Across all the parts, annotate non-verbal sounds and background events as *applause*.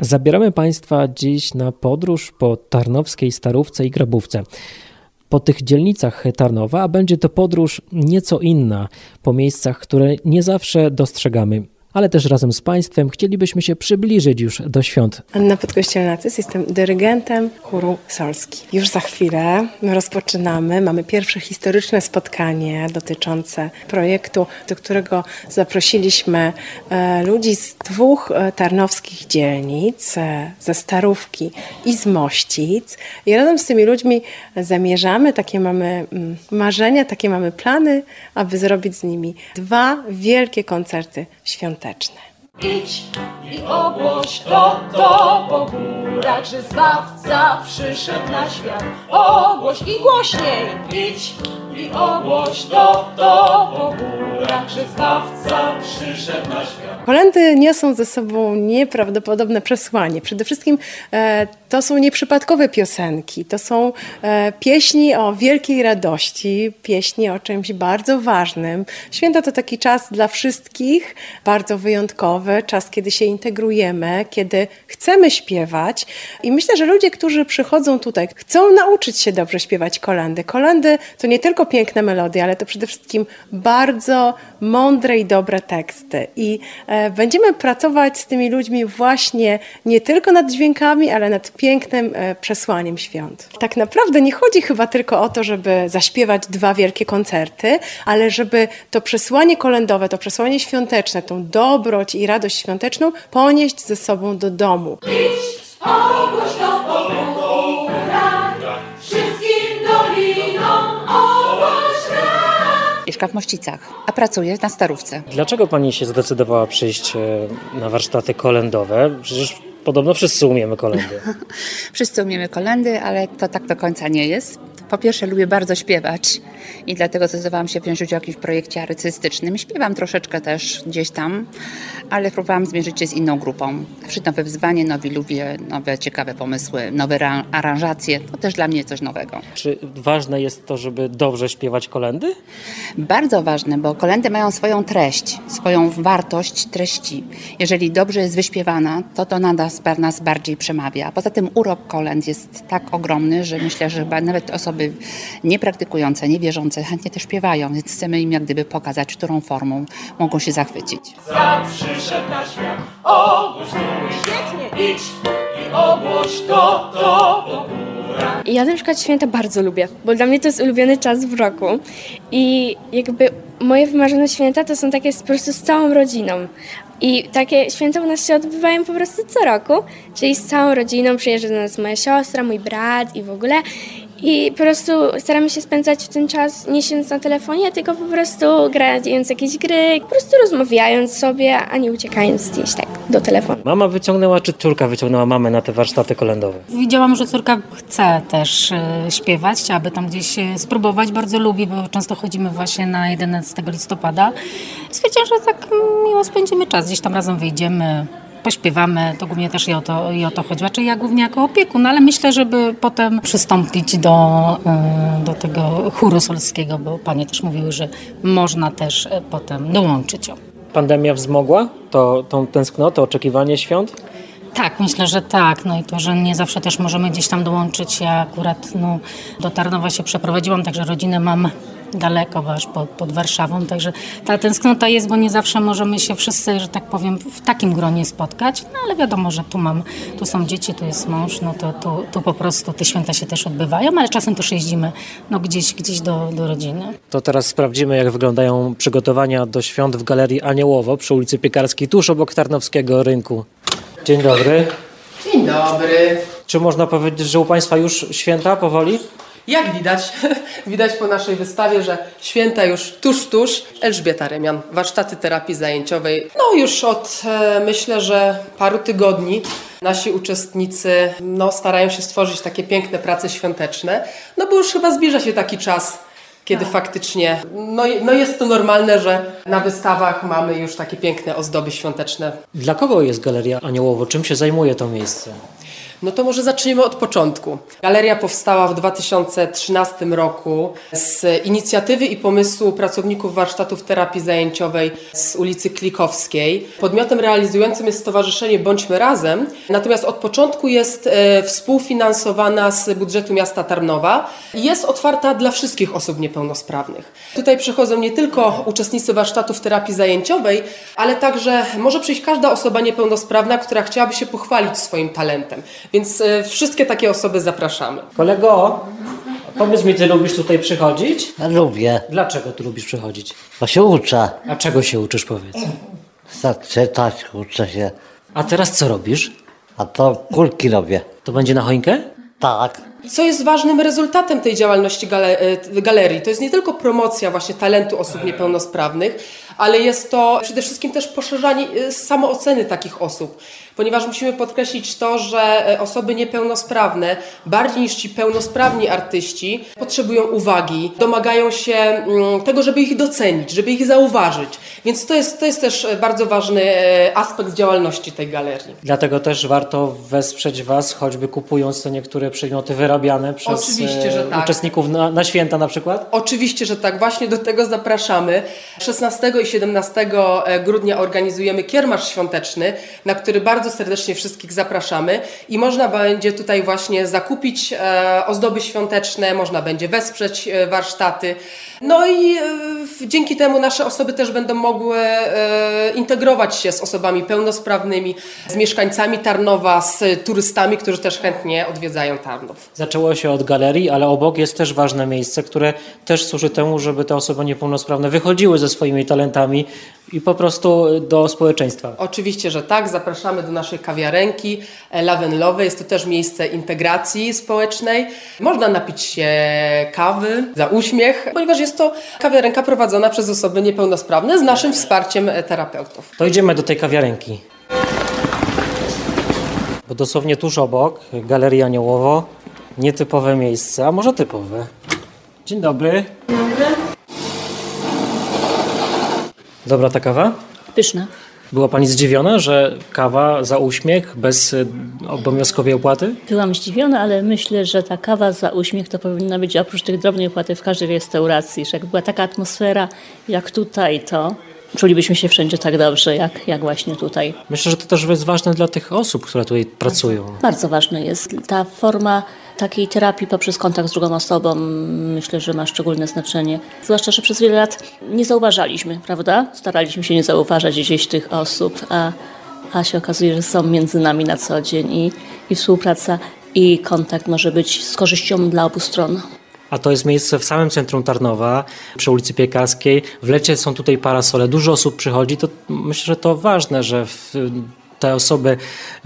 Zabieramy Państwa dziś na podróż po Tarnowskiej Starówce i Grabówce. Po tych dzielnicach Tarnowa, a będzie to podróż nieco inna, po miejscach, które nie zawsze dostrzegamy ale też razem z Państwem chcielibyśmy się przybliżyć już do świąt. Anna Podkościelnacyc, jestem dyrygentem chóru Solski. Już za chwilę rozpoczynamy, mamy pierwsze historyczne spotkanie dotyczące projektu, do którego zaprosiliśmy e, ludzi z dwóch e, tarnowskich dzielnic, e, ze Starówki i z Mościc. I razem z tymi ludźmi zamierzamy, takie mamy mm, marzenia, takie mamy plany, aby zrobić z nimi dwa wielkie koncerty świąteczne świąteczne. Idź i ogłoś to, to po górach, że Zbawca przyszedł na świat. Ogłoś i głośniej. Idź i ogłoś to, to po górach, że Zbawca przyszedł na świat. Kolendy niosą ze sobą nieprawdopodobne przesłanie. Przede wszystkim e, to są nieprzypadkowe piosenki, to są e, pieśni o wielkiej radości, pieśni o czymś bardzo ważnym. Święta to taki czas dla wszystkich, bardzo wyjątkowy, czas, kiedy się integrujemy, kiedy chcemy śpiewać. I myślę, że ludzie, którzy przychodzą tutaj, chcą nauczyć się dobrze śpiewać kolendy. Kolendy to nie tylko piękne melodie, ale to przede wszystkim bardzo mądre i dobre teksty. I e, będziemy pracować z tymi ludźmi właśnie nie tylko nad dźwiękami, ale nad pięknym e, przesłaniem świąt. Tak naprawdę nie chodzi chyba tylko o to, żeby zaśpiewać dwa wielkie koncerty, ale żeby to przesłanie kolendowe, to przesłanie świąteczne, tą dobroć i radość świąteczną ponieść ze sobą do domu. Idź, ogłoś wszystkim dolinom Mieszka w Mościcach, a pracuje na Starówce. Dlaczego pani się zdecydowała przyjść e, na warsztaty kolendowe? Przecież Podobno wszyscy umiemy kolendy. *laughs* wszyscy umiemy kolendy, ale to tak do końca nie jest. Po pierwsze, lubię bardzo śpiewać i dlatego zdecydowałam się wziąć udział w projekcie artystycznym. Śpiewam troszeczkę też gdzieś tam, ale próbowałam zmierzyć się z inną grupą. Zawsze nowe wyzwanie, nowi ludzie, nowe ciekawe pomysły, nowe aranżacje. To też dla mnie coś nowego. Czy ważne jest to, żeby dobrze śpiewać kolendy? Bardzo ważne, bo kolendy mają swoją treść, swoją wartość treści. Jeżeli dobrze jest wyśpiewana, to to nada nas bardziej przemawia. Poza tym urok kolęd jest tak ogromny, że myślę, że nawet osoby niepraktykujące, niewierzące chętnie też śpiewają, więc chcemy im jak gdyby pokazać, którą formą mogą się zachwycić. Za przyszedł na świat, ogłoś świetnie, idź i ogłoś to, to Ja na przykład święta bardzo lubię, bo dla mnie to jest ulubiony czas w roku i jakby moje wymarzone święta to są takie po prostu z całą rodziną. I takie święta u nas się odbywają po prostu co roku, czyli z całą rodziną przyjeżdża do nas moja siostra, mój brat i w ogóle. I po prostu staramy się spędzać w ten czas nie siedząc na telefonie, tylko po prostu grając jakieś gry, po prostu rozmawiając sobie, a nie uciekając gdzieś tak do telefonu. Mama wyciągnęła, czy córka wyciągnęła mamę na te warsztaty kolendowe? Widziałam, że córka chce też e, śpiewać, chciałaby tam gdzieś spróbować, bardzo lubi, bo często chodzimy właśnie na 11 listopada. Stwierdziłam, że tak miło spędzimy czas, gdzieś tam razem wyjdziemy, pośpiewamy, to głównie też i o to, i o to chodzi. Znaczy ja głównie jako opiekun, ale myślę, żeby potem przystąpić do, e, do tego chóru solskiego, bo panie też mówiły, że można też e, potem dołączyć. Pandemia wzmogła to, tą tęsknotę, oczekiwanie świąt? Tak, myślę, że tak. No i to, że nie zawsze też możemy gdzieś tam dołączyć. Ja akurat no, do Tarnowa się przeprowadziłam, także rodzinę mam daleko, aż pod, pod Warszawą, także ta tęsknota jest, bo nie zawsze możemy się wszyscy, że tak powiem, w takim gronie spotkać, no ale wiadomo, że tu mam, tu są dzieci, tu jest mąż, no to tu, tu po prostu te święta się też odbywają, ale czasem też jeździmy no, gdzieś, gdzieś do, do rodziny. To teraz sprawdzimy, jak wyglądają przygotowania do świąt w Galerii Aniołowo przy ulicy Piekarskiej, tuż obok Tarnowskiego Rynku. Dzień dobry. Dzień dobry. Czy można powiedzieć, że u Państwa już święta powoli? Jak widać, *laughs* widać po naszej wystawie, że święta już tuż, tuż. Elżbieta Remian, warsztaty terapii zajęciowej. No już od, e, myślę, że paru tygodni nasi uczestnicy no, starają się stworzyć takie piękne prace świąteczne, no bo już chyba zbliża się taki czas, kiedy tak. faktycznie no, no jest to normalne, że na wystawach mamy już takie piękne ozdoby świąteczne. Dla kogo jest Galeria Aniołowo? Czym się zajmuje to miejsce? No to może zaczniemy od początku. Galeria powstała w 2013 roku z inicjatywy i pomysłu pracowników warsztatów terapii zajęciowej z ulicy Klikowskiej. Podmiotem realizującym jest Stowarzyszenie Bądźmy Razem, natomiast od początku jest e, współfinansowana z budżetu miasta Tarnowa i jest otwarta dla wszystkich osób niepełnosprawnych. Tutaj przychodzą nie tylko uczestnicy warsztatów terapii zajęciowej, ale także może przyjść każda osoba niepełnosprawna, która chciałaby się pochwalić swoim talentem. Więc e, wszystkie takie osoby zapraszamy. Kolego, powiedz mi, ty lubisz tutaj przychodzić? Lubię, Dlaczego tu lubisz przychodzić? bo się uczę. A czego się uczysz, powiedz? Tak czytać, uczę się. A teraz co robisz? A to kulki robię. To będzie na choinkę? Tak. Co jest ważnym rezultatem tej działalności gale- e, galerii? To jest nie tylko promocja właśnie talentu osób niepełnosprawnych, ale jest to przede wszystkim też poszerzanie e, samooceny takich osób. Ponieważ musimy podkreślić to, że e, osoby niepełnosprawne, bardziej niż ci pełnosprawni artyści, potrzebują uwagi, domagają się mm, tego, żeby ich docenić, żeby ich zauważyć. Więc to jest, to jest też e, bardzo ważny e, aspekt działalności tej galerii. Dlatego też warto wesprzeć Was, choćby kupując te niektóre przedmioty wyrabiane przez tak. uczestników na, na święta na przykład. Oczywiście, że tak. Właśnie do tego zapraszamy. 16 i 17 grudnia organizujemy kiermasz świąteczny, na który bardzo serdecznie wszystkich zapraszamy i można będzie tutaj właśnie zakupić e, ozdoby świąteczne, można będzie wesprzeć e, warsztaty. No i e, dzięki temu nasze osoby też będą mogły integrować się z osobami pełnosprawnymi, z mieszkańcami Tarnowa, z turystami, którzy też chętnie odwiedzają Tarnów. Zaczęło się od galerii, ale obok jest też ważne miejsce, które też służy temu, żeby te osoby niepełnosprawne wychodziły ze swoimi talentami i po prostu do społeczeństwa. Oczywiście, że tak. Zapraszamy do naszej kawiarenki e, Lavenlowe. Jest to też miejsce integracji społecznej. Można napić się kawy za uśmiech, ponieważ jest to kawiarenka prowadzona przez osoby niepełnosprawne z naszym wsparciem e, terapeutów. To idziemy do tej kawiarenki. Bo dosłownie tuż obok, Galeria Aniołowo, nietypowe miejsce, a może typowe. Dzień dobry. Dobra ta kawa? Pyszna. Była Pani zdziwiona, że kawa za uśmiech bez y, obowiązkowej opłaty? Byłam zdziwiona, ale myślę, że ta kawa za uśmiech to powinna być oprócz tych drobnej opłaty w każdej restauracji. Że jak była taka atmosfera jak tutaj, to czulibyśmy się wszędzie tak dobrze, jak, jak właśnie tutaj. Myślę, że to też jest ważne dla tych osób, które tutaj pracują. Bardzo ważna jest ta forma takiej terapii poprzez kontakt z drugą osobą. Myślę, że ma szczególne znaczenie. Zwłaszcza, że przez wiele lat nie zauważaliśmy, prawda? Staraliśmy się nie zauważać gdzieś tych osób, a, a się okazuje, że są między nami na co dzień i, i współpraca i kontakt może być z korzyścią dla obu stron. A to jest miejsce w samym centrum Tarnowa, przy ulicy Piekarskiej. W lecie są tutaj parasole, dużo osób przychodzi. To myślę, że to ważne, że te osoby,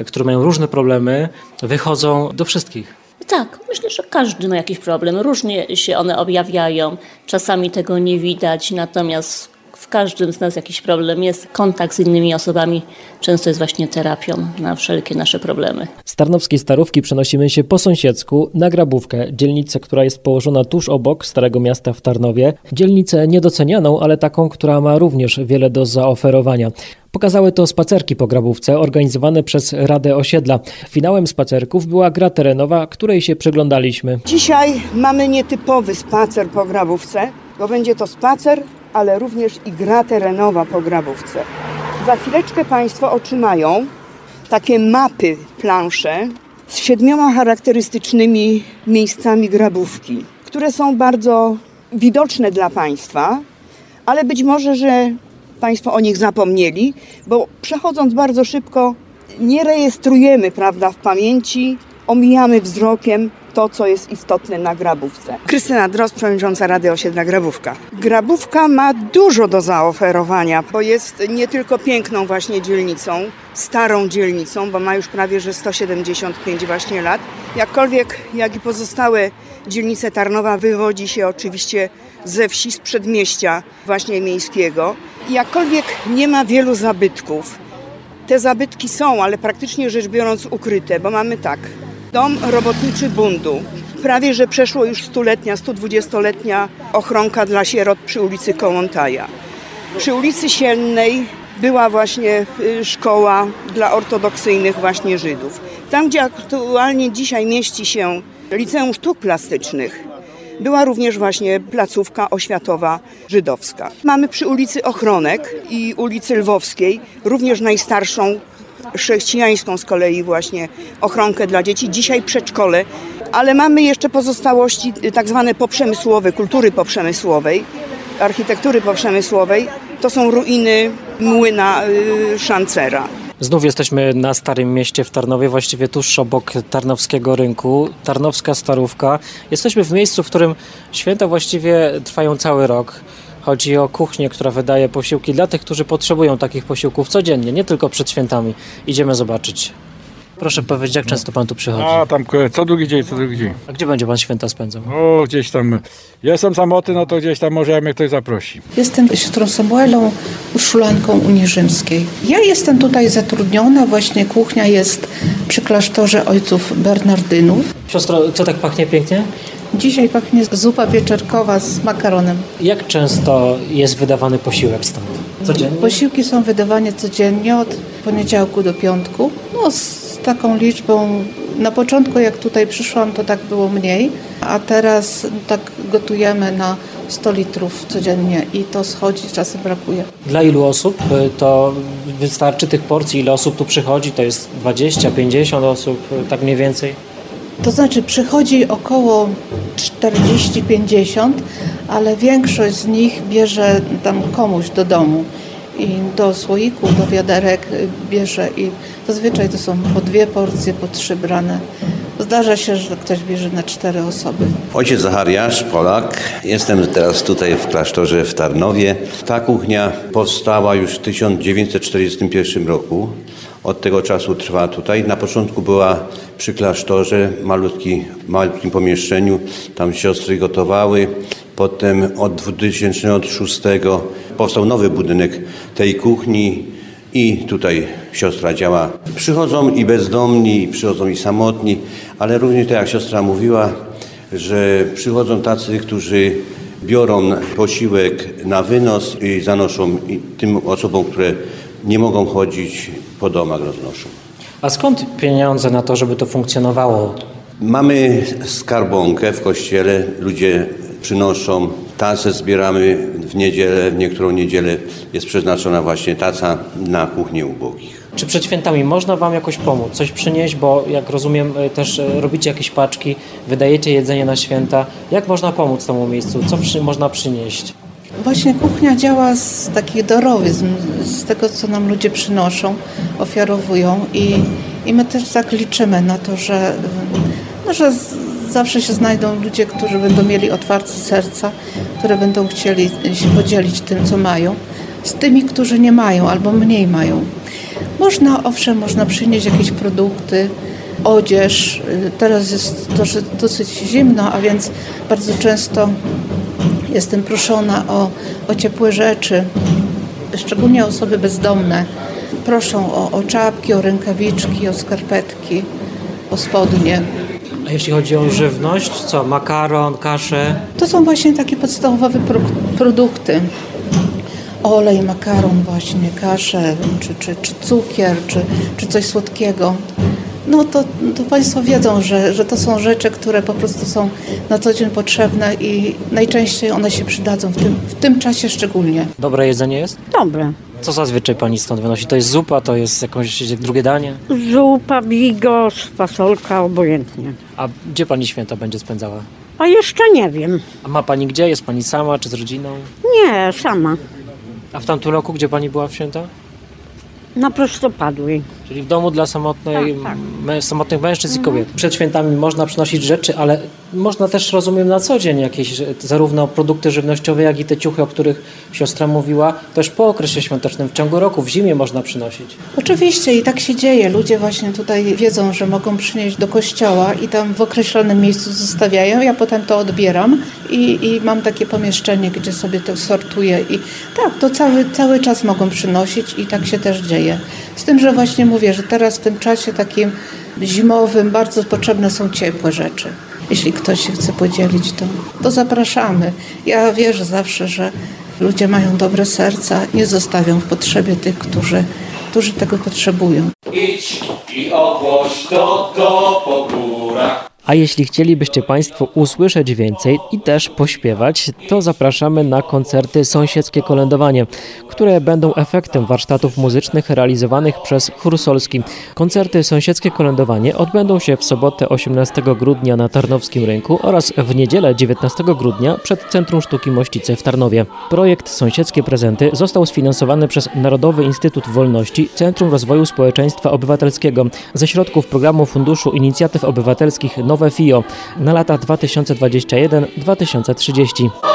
które mają różne problemy, wychodzą do wszystkich. Tak, myślę, że każdy ma jakiś problem. Różnie się one objawiają. Czasami tego nie widać, natomiast w każdym z nas jakiś problem jest. Kontakt z innymi osobami często jest właśnie terapią na wszelkie nasze problemy. Z Tarnowskiej Starówki przenosimy się po sąsiedzku na Grabówkę, dzielnicę, która jest położona tuż obok Starego Miasta w Tarnowie. Dzielnicę niedocenianą, ale taką, która ma również wiele do zaoferowania. Pokazały to spacerki po Grabówce organizowane przez Radę Osiedla. Finałem spacerków była gra terenowa, której się przyglądaliśmy. Dzisiaj mamy nietypowy spacer po Grabówce, bo będzie to spacer, ale również i gra terenowa po Grabówce. Za chwileczkę Państwo otrzymają takie mapy, plansze z siedmioma charakterystycznymi miejscami Grabówki, które są bardzo widoczne dla Państwa, ale być może, że Państwo o nich zapomnieli, bo przechodząc bardzo szybko nie rejestrujemy, prawda, w pamięci, omijamy wzrokiem to, co jest istotne na Grabówce. Krystyna Drozd, przewodnicząca Rady Osiedla Grabówka. Grabówka ma dużo do zaoferowania, bo jest nie tylko piękną właśnie dzielnicą, starą dzielnicą, bo ma już prawie że 175 właśnie lat. Jakkolwiek, jak i pozostałe dzielnice Tarnowa wywodzi się oczywiście ze wsi, z przedmieścia właśnie miejskiego. Jakkolwiek nie ma wielu zabytków, te zabytki są, ale praktycznie rzecz biorąc ukryte, bo mamy tak. Dom robotniczy bundu. Prawie, że przeszło już stuletnia, 120-letnia ochronka dla sierot przy ulicy Kołątaja. Przy ulicy Siennej była właśnie y, szkoła dla ortodoksyjnych właśnie Żydów. Tam, gdzie aktualnie dzisiaj mieści się Liceum Sztuk Plastycznych, była również właśnie placówka oświatowa żydowska. Mamy przy ulicy Ochronek i ulicy Lwowskiej również najstarszą chrześcijańską z kolei właśnie ochronkę dla dzieci, dzisiaj przedszkole, ale mamy jeszcze pozostałości y, tak zwane poprzemysłowe, kultury poprzemysłowej, architektury poprzemysłowej. To są ruiny młyna y, Szancera. Znów jesteśmy na Starym Mieście w Tarnowie, właściwie tuż obok Tarnowskiego Rynku. Tarnowska Starówka. Jesteśmy w miejscu, w którym święta właściwie trwają cały rok. Chodzi o kuchnię, która wydaje posiłki dla tych, którzy potrzebują takich posiłków codziennie, nie tylko przed świętami. Idziemy zobaczyć. Proszę powiedzieć, jak często pan tu przychodzi? A tam co drugi dzień, co drugi dzień. A gdzie będzie pan święta spędzał? O, gdzieś tam. Jestem samotny, no to gdzieś tam może mnie ktoś zaprosi. Jestem siostrą Samuelą, urszulanką Unii Rzymskiej. Ja jestem tutaj zatrudniona, właśnie kuchnia jest przy klasztorze ojców Bernardynów. Siostro, co tak pachnie pięknie? Dzisiaj pachnie zupa pieczarkowa z makaronem. Jak często jest wydawany posiłek stąd? Codziennie? Posiłki są wydawane codziennie od poniedziałku do piątku. No z taką liczbą, na początku jak tutaj przyszłam to tak było mniej, a teraz tak gotujemy na 100 litrów codziennie i to schodzi, czasem brakuje. Dla ilu osób y, to wystarczy tych porcji? Ile osób tu przychodzi? To jest 20, 50 osób, y, tak mniej więcej? To znaczy przychodzi około 40-50, ale większość z nich bierze tam komuś do domu i do słoiku, do wiaderek bierze i zazwyczaj to są po dwie porcje, po trzy brane. Zdarza się, że ktoś bierze na cztery osoby. Ojciec Zachariasz, Polak. Jestem teraz tutaj w klasztorze w Tarnowie. Ta kuchnia powstała już w 1941 roku. Od tego czasu trwa tutaj. Na początku była przy klasztorze, malutki, malutkim pomieszczeniu. Tam siostry gotowały. Potem od 2006 powstał nowy budynek tej kuchni i tutaj siostra działa. Przychodzą i bezdomni, przychodzą i samotni, ale również tak jak siostra mówiła, że przychodzą tacy, którzy biorą posiłek na wynos i zanoszą i tym osobom, które nie mogą chodzić po domach roznoszą. A skąd pieniądze na to, żeby to funkcjonowało? Mamy skarbonkę w kościele, ludzie przynoszą, tacę zbieramy w niedzielę, w niektórą niedzielę jest przeznaczona właśnie taca na kuchnię ubogich. Czy przed świętami można Wam jakoś pomóc, coś przynieść, bo jak rozumiem y, też y, robicie jakieś paczki, wydajecie jedzenie na święta. Jak można pomóc temu miejscu? Co przy, można przynieść? Właśnie kuchnia działa z takich darowizm, z tego, co nam ludzie przynoszą, ofiarowują i, i my też tak liczymy na to, że, no, że zawsze się znajdą ludzie, którzy będą mieli otwarte serca, które będą chcieli się podzielić tym, co mają, z tymi, którzy nie mają albo mniej mają. Można, owszem, można przynieść jakieś produkty, odzież. Teraz jest dosyć zimno, a więc bardzo często Jestem proszona o, o ciepłe rzeczy, szczególnie osoby bezdomne. Proszą o, o czapki, o rękawiczki, o skarpetki, o spodnie. Jeśli chodzi o żywność, co? Makaron, kaszę? To są właśnie takie podstawowe pro, produkty. Olej, makaron właśnie, kaszę, czy, czy, czy cukier, czy, czy coś słodkiego. No to, to Państwo wiedzą, że, że to są rzeczy, które po prostu są na co dzień potrzebne i najczęściej one się przydadzą w tym, w tym czasie szczególnie. Dobre jedzenie jest? Dobre. Co zazwyczaj Pani stąd wynosi? To jest zupa, to jest jakieś drugie danie? Zupa, bigos, fasolka, obojętnie. A gdzie Pani święta będzie spędzała? A jeszcze nie wiem. A ma Pani gdzie? Jest Pani sama czy z rodziną? Nie, sama. A w tamtym roku gdzie Pani była w święta? Na prostopadłej. Czyli w domu dla samotnej, Tak, tak. samotnych mężczyzn i kobiet. Przed świętami można przynosić rzeczy, ale można też, rozumiem, na co dzień jakieś, że- zarówno produkty żywnościowe, jak i te ciuchy, o których siostra mówiła, też po okresie świątecznym, w ciągu roku, w zimie można przynosić. Oczywiście i tak się dzieje. Ludzie właśnie tutaj wiedzą, że mogą przynieść do kościoła i tam w określonym miejscu zostawiają. Ja potem to odbieram i, i mam takie pomieszczenie, gdzie sobie to sortuję. I tak, to cały, cały czas mogą przynosić i tak się też dzieje. Z tym, że właśnie mówię, że teraz w tym czasie takim zimowym bardzo potrzebne są ciepłe rzeczy. Jeśli ktoś się chce podzielić, to, to zapraszamy. Ja wierzę zawsze, że Ludzie mają dobre serca, nie zostawią w potrzebie tych, którzy, którzy tego potrzebują. Idź i ogłoś to, to po górach. A jeśli chcielibyście Państwo usłyszeć więcej i też pośpiewać, to zapraszamy na koncerty Sąsiedzkie Kolędowanie, które będą efektem warsztatów muzycznych realizowanych przez Chór. Koncerty Sąsiedzkie Kolędowanie odbędą się w sobotę 18 grudnia na Tarnowskim Rynku oraz w niedzielę 19 grudnia przed Centrum Sztuki Mościce w Tarnowie. Projekt Sąsiedzkie Prezenty został sfinansowany przez Narodowy Instytut Wolności Centrum Rozwoju Społeczeństwa Obywatelskiego ze środków programu Funduszu Inicjatyw Obywatelskich Nowe FIO na lata 2021-2030.